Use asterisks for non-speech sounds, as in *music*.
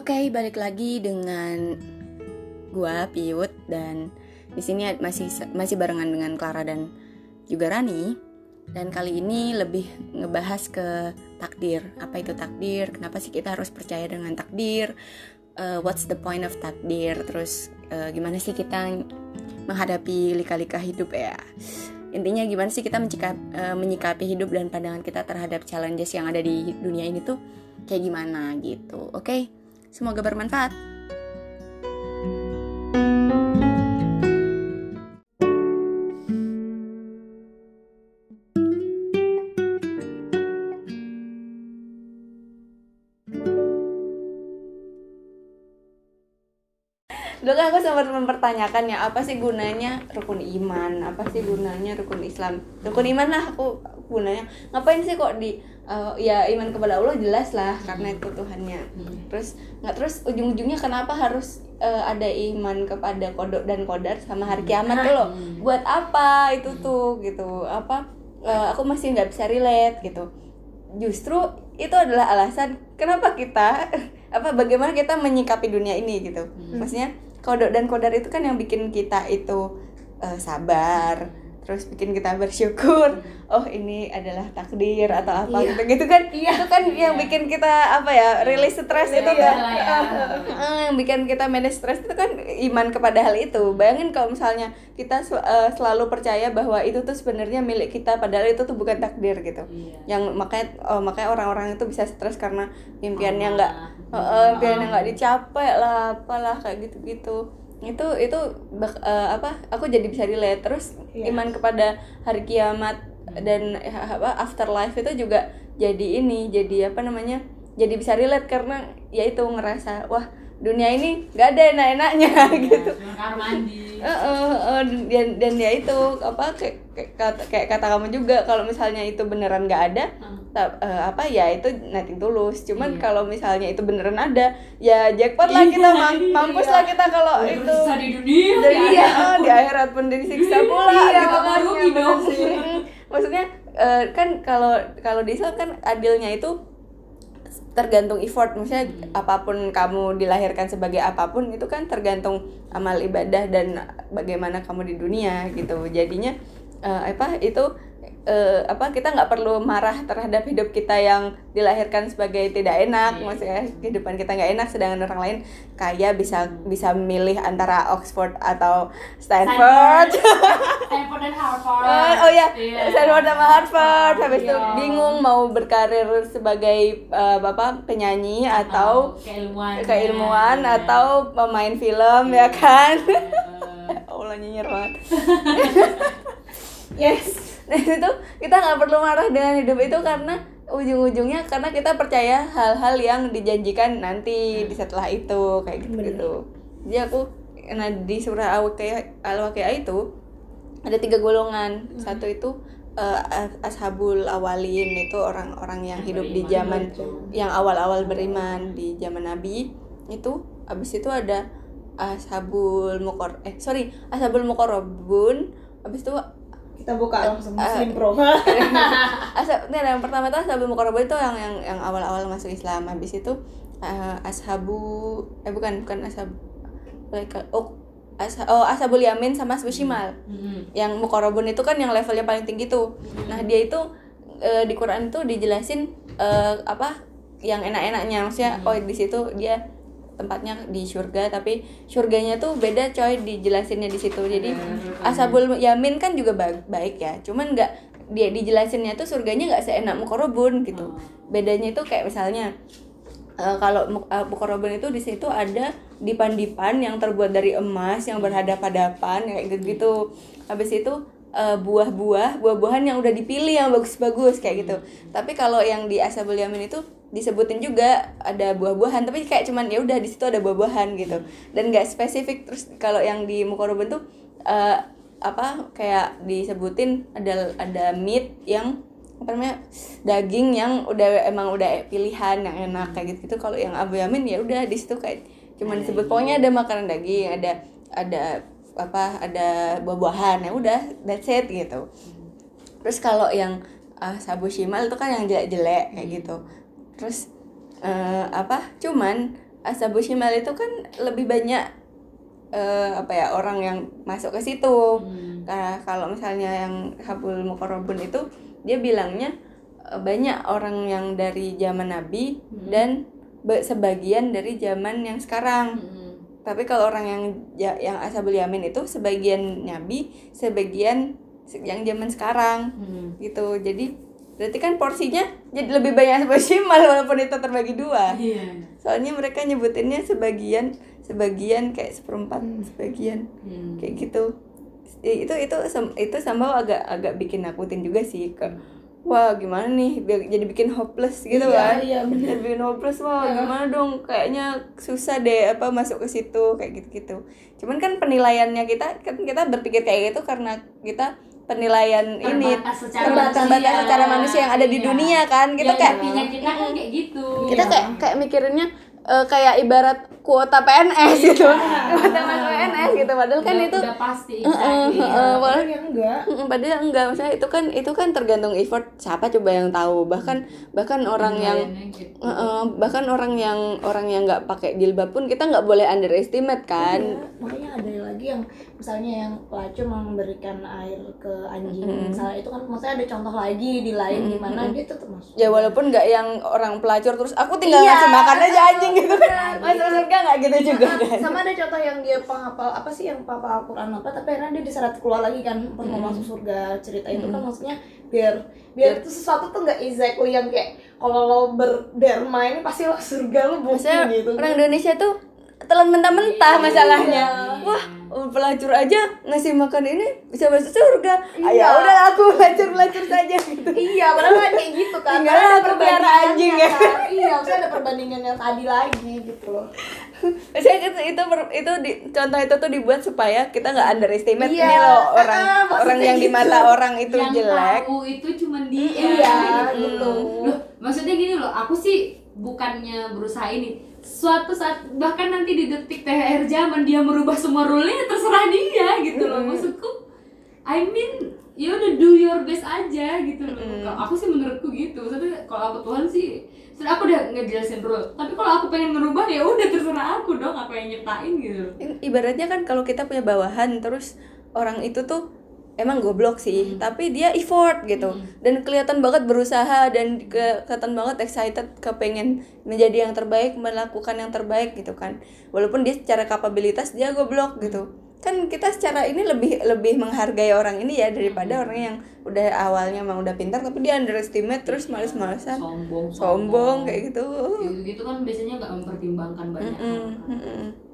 Oke, balik lagi dengan gua Piut dan di sini masih masih barengan dengan Clara dan juga Rani. Dan kali ini lebih ngebahas ke takdir. Apa itu takdir? Kenapa sih kita harus percaya dengan takdir? Uh, what's the point of takdir? Terus uh, gimana sih kita menghadapi lika-lika hidup ya? Intinya gimana sih kita menyikap, uh, menyikapi hidup dan pandangan kita terhadap challenges yang ada di dunia ini tuh kayak gimana gitu. Oke? Okay? Semoga bermanfaat. Dulu kan aku sempat mempertanyakan ya apa sih gunanya rukun iman, apa sih gunanya rukun Islam. Rukun iman lah aku gunanya. Ngapain sih kok di uh, ya iman kepada Allah jelas lah karena itu Tuhannya. Terus nggak terus ujung-ujungnya kenapa harus uh, ada iman kepada kodok dan kodar sama hari kiamat tuh loh? Buat apa itu tuh gitu? Apa uh, aku masih nggak bisa relate gitu. Justru itu adalah alasan kenapa kita *laughs* apa bagaimana kita menyikapi dunia ini gitu. Maksudnya kodok dan kodar itu kan yang bikin kita itu uh, sabar terus bikin kita bersyukur oh ini adalah takdir atau apa Iya. gitu gitu kan Iya. itu kan yang bikin kita apa ya rilis stres itu Iya kan lah ya. Eh, yang bikin kita manage stres itu kan iman kepada hal itu bayangin kalau misalnya kita eh, selalu percaya bahwa itu tuh sebenarnya milik kita padahal itu tuh bukan takdir gitu Iya. yang makanya oh, makanya orang-orang itu bisa stres karena impiannya Ah. nggak eh, eh, impiannya nggak dicapai lah apalah kayak gitu-gitu itu itu eh, apa aku jadi bisa relate terus Iya. iman kepada hari kiamat dan eh, apa afterlife itu juga jadi ini jadi apa namanya jadi bisa relate karena ya itu ngerasa wah dunia ini nggak ada enak-enaknya *laughs* gitu Cuma kamar mandi. Eh, eh, eh, dan dan ya itu apa kayak kayak kata, kayak kata kamu juga kalau misalnya itu beneran nggak ada Hmm. eh, apa ya itu nothing tulus cuman Iya. kalau misalnya itu beneran ada ya jackpot lah kita Iya, mam- iya. mampus lah kita kalau itu di dunia. dan ya. iya *laughs* oh, di akhirat pun disiksa pula Iya, gitu kan ya, bener dong. sih. *laughs* maksudnya eh, kan kalau kalau di Islam kan adilnya itu tergantung effort. Maksudnya apa pun kamu dilahirkan sebagai apa pun itu kan tergantung amal ibadah dan bagaimana kamu di dunia gitu. Jadinya eh, apa itu eh, apa kita nggak perlu marah terhadap hidup kita yang dilahirkan sebagai tidak enak Iya. maksudnya kehidupan kita nggak enak sedangkan orang lain kaya bisa bisa milih antara Oxford atau Stanford Stanford dan Harvard. *laughs* Oh, oh ya, Iya. Stanford sama Harvard. Habis itu Iya. bingung mau berkarir sebagai eh, bapak penyanyi atau keilmuan keilmuan atau pemain film ya kan? *laughs* Allah nyinyir banget. *laughs* yes Nah *laughs* itu kita nggak perlu marah dengan hidup itu karena ujung-ujungnya karena kita percaya hal-hal yang dijanjikan nanti di setelah itu kayak gitu gitu. Jadi aku nah di surah Al-Waqiah itu ada tiga golongan. Satu itu as- ashabul awalin itu orang-orang yang hidup di zaman yang awal-awal beriman di zaman Nabi. Itu abis itu ada ashabul mukor eh sorry ashabul mukorobun abis itu kita buka langsung Eh, Muslim Pro. *laughs* Asab, *laughs* nah, yang pertama tuh ashabul mukorobun itu yang yang yang awal-awal masuk Islam. Habis itu eh, ashabu eh bukan bukan ashab mereka oh Asha- oh ashabul yamin sama ashabul shimal. Mm-mm. yang mukorobun itu kan yang levelnya paling tinggi tuh. Nah dia itu eh, di Quran tuh dijelasin eh, apa yang enak-enaknya. Maksudnya oh di situ dia tempatnya di surga tapi surganya tuh beda coy dijelasinnya di situ. Jadi ashabul yamin kan juga ba- baik ya cuman nggak dia dijelasinnya tuh surganya nggak seenak mukorobun gitu. Bedanya itu kayak misalnya eh, kalau eh, mukorobun itu di situ ada dipan-dipan yang terbuat dari emas yang berhadapan-hadapan kayak gitu gitu habis itu eh, buah-buah buah-buahan yang udah dipilih yang bagus-bagus kayak gitu. Tapi kalau yang di ashabul yamin itu disebutin juga ada buah-buahan tapi kayak cuman ya udah di situ ada buah-buahan gitu. Dan nggak spesifik terus kalau yang di mukorobun tuh eh, apa kayak disebutin ada ada meat yang apa namanya daging yang udah emang udah pilihan yang enak kayak gitu gitu kalau yang abu yamin ya udah di situ kayak cuman disebut. pokoknya ada makanan daging ada ada apa ada buah-buahan ya udah that's it gitu. Terus kalau yang uh, sabu shimal itu kan yang jelek-jelek kayak gitu terus eh, apa cuman Ashabul Shimal itu kan lebih banyak eh, apa ya orang yang masuk ke situ Hmm. Nah, kalau misalnya yang Habul Mukarrabun itu dia bilangnya eh, banyak orang yang dari zaman Nabi dan be- sebagian dari zaman yang sekarang. Hmm. Tapi kalau orang yang ya, yang Ashabul Yamin itu sebagian Nabi, sebagian se- yang zaman sekarang Hmm. gitu. Jadi berarti kan porsinya jadi lebih banyak *laughs* Shimal walaupun itu terbagi dua. Iya. Soalnya mereka nyebutinnya sebagian sebagian kayak seperempat sebagian Hmm. kayak gitu itu itu itu sama agak agak bikin nakutin juga sih ke wah gimana nih jadi bikin hopeless gitu Iya, kan iya, bener. jadi bikin hopeless wah gimana dong kayaknya susah deh apa masuk ke situ kayak gitu gitu cuman kan penilaiannya kita kan kita berpikir kayak gitu karena kita penilaian ini. Terbatas secara terbatas manusia. terbatas secara manusia yang ada di Iya. dunia kan. Kita Ya, kayak kita kan kayak gitu. Kita kayak kayak mikirinnya eh, kayak ibarat kuota PNS gitu kuota masuk PNS gitu padahal kan udah, itu udah pasti exactly. heeh, Padahal yang enggak Padahal enggak, maksudnya itu kan itu kan tergantung effort siapa coba yang tahu. Bahkan bahkan orang yang gitu. Bahkan orang yang orang yang nggak pakai jilbab pun kita nggak boleh underestimate kan. Iya, makanya ada lagi yang misalnya yang pelacur memberikan air ke anjing misalnya itu kan maksudnya ada contoh lagi di lain di mana dia tetap masuk Ya walaupun nggak yang orang pelacur terus aku tinggal Iya, ngasih makan aja anjing gitu kan. surga nggak gitu juga Ah, kan. sama ada contoh yang dia penghafal apa sih yang papa Al-Quran apa tapi akhirnya dia diseret keluar lagi kan pas mau masuk surga cerita itu kan maksudnya biar biar itu sesuatu tuh nggak exactly yang kayak kalau lo berderma ini pasti lo surga lo bukti gitu orang Indonesia tuh telan mentah-mentah Iya. masalahnya. Wah, pelacur aja ngasih makan ini bisa masuk surga. Ah, Iya. ya udah aku pelacur-pelacur saja gitu. Iya, padahal kan kayak gitu kan. Tinggal ada perbandingannya anjing ya. kan. Iya, maksudnya ada perbandingan yang tadi lagi gitu loh. *laughs* Saya itu itu itu di, contoh itu tuh dibuat supaya kita nggak underestimate Iya, ini loh orang ah, maksudnya orang yang di gitu. mata orang itu yang jelek. tahu itu cuman dia Iya, gitu. gitu. Loh, maksudnya gini loh aku sih bukannya berusaha ini suatu saat bahkan nanti di detik THR zaman dia merubah semua rule-nya terserah dia gitu loh maksudku I mean ya udah do your best aja gitu loh. Kalau aku sih menurutku gitu. Maksudnya kalau aku Tuhan sih sudah aku udah ngejelasin rule. Tapi kalau aku pengen ngerubah ya udah terserah aku dong aku yang nyiptain gitu. Ibaratnya kan kalau kita punya bawahan terus orang itu tuh emang goblok sih, tapi dia effort gitu. Dan kelihatan banget berusaha dan ke, kelihatan banget excited kepengen menjadi yang terbaik, melakukan yang terbaik gitu kan. Walaupun dia secara kapabilitas dia goblok gitu. Kan kita secara ini lebih lebih menghargai orang ini ya daripada orang yang udah awalnya emang udah pintar tapi dia underestimate terus males-malesan. sombong Sombong kayak gitu. gitu, gitu kan biasanya nggak mempertimbangkan banyak Mm-mm, hal. mm-mm.